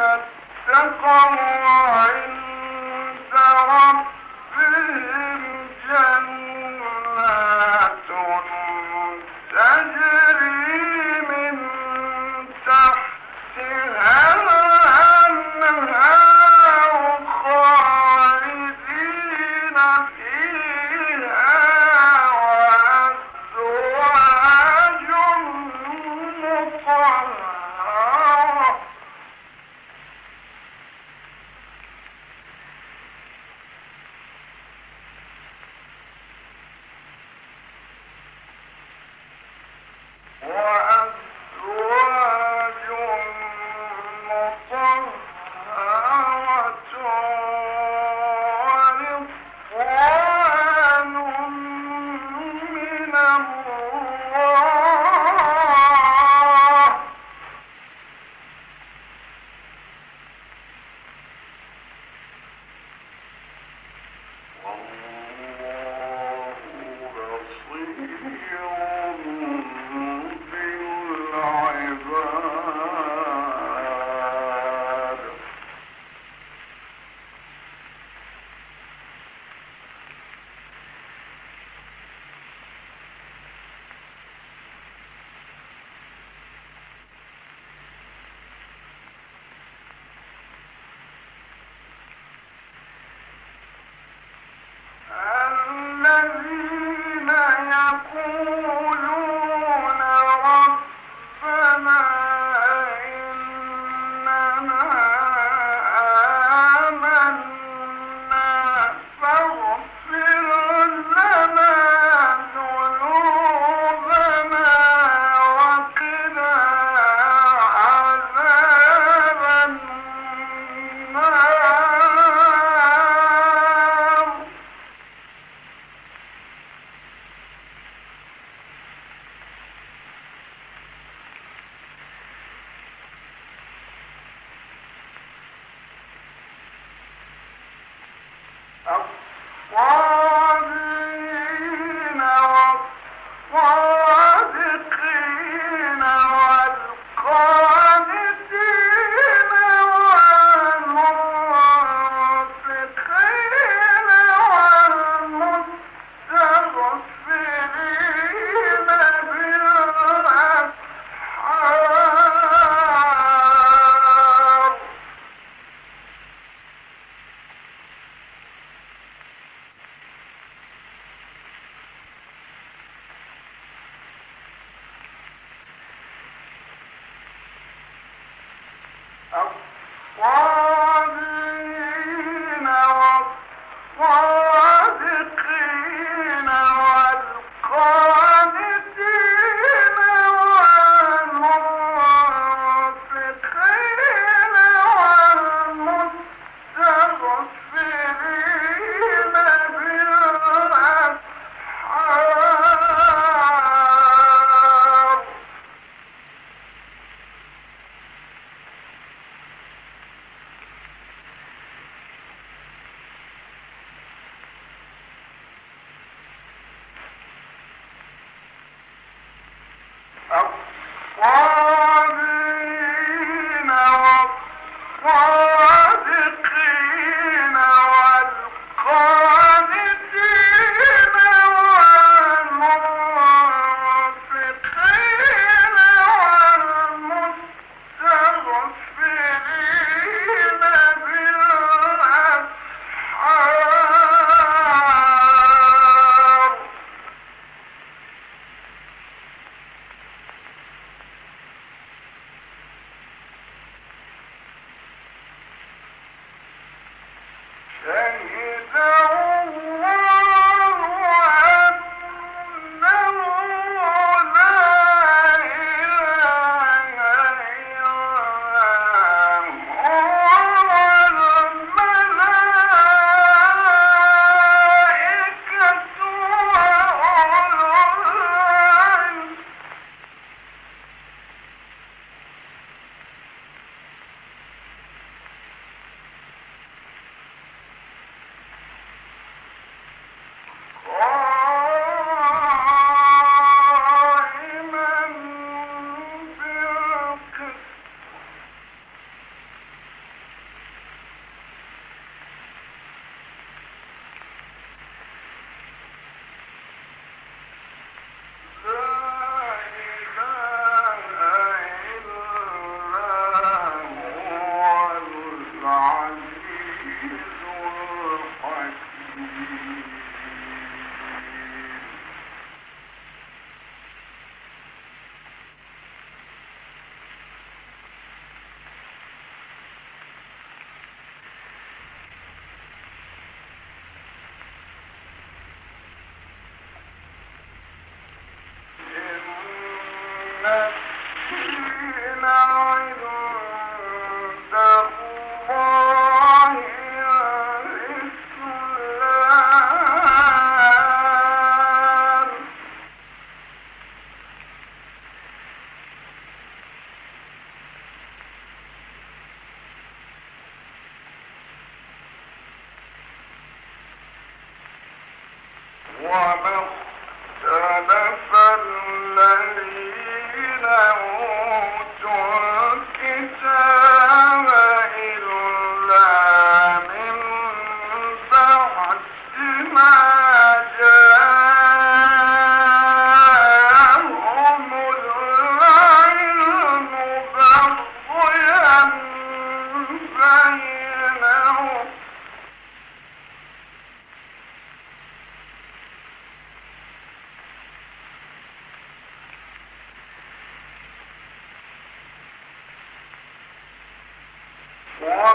اتقوا عند ربهم جنات Então, qual Oh. Oh. Uh,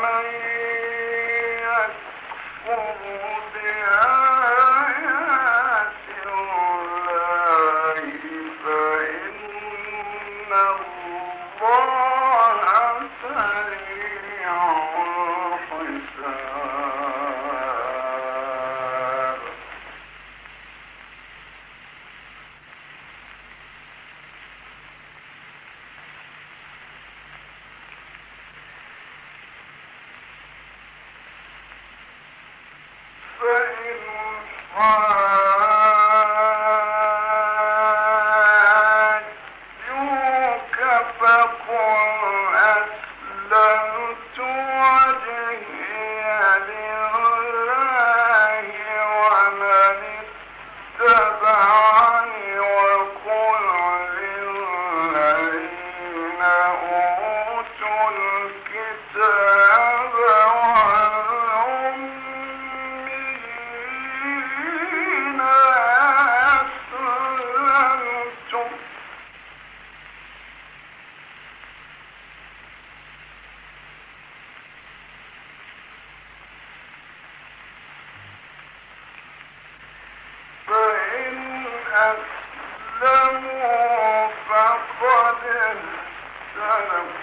ومن يكفر All right. أسلموا فقد اهتدوا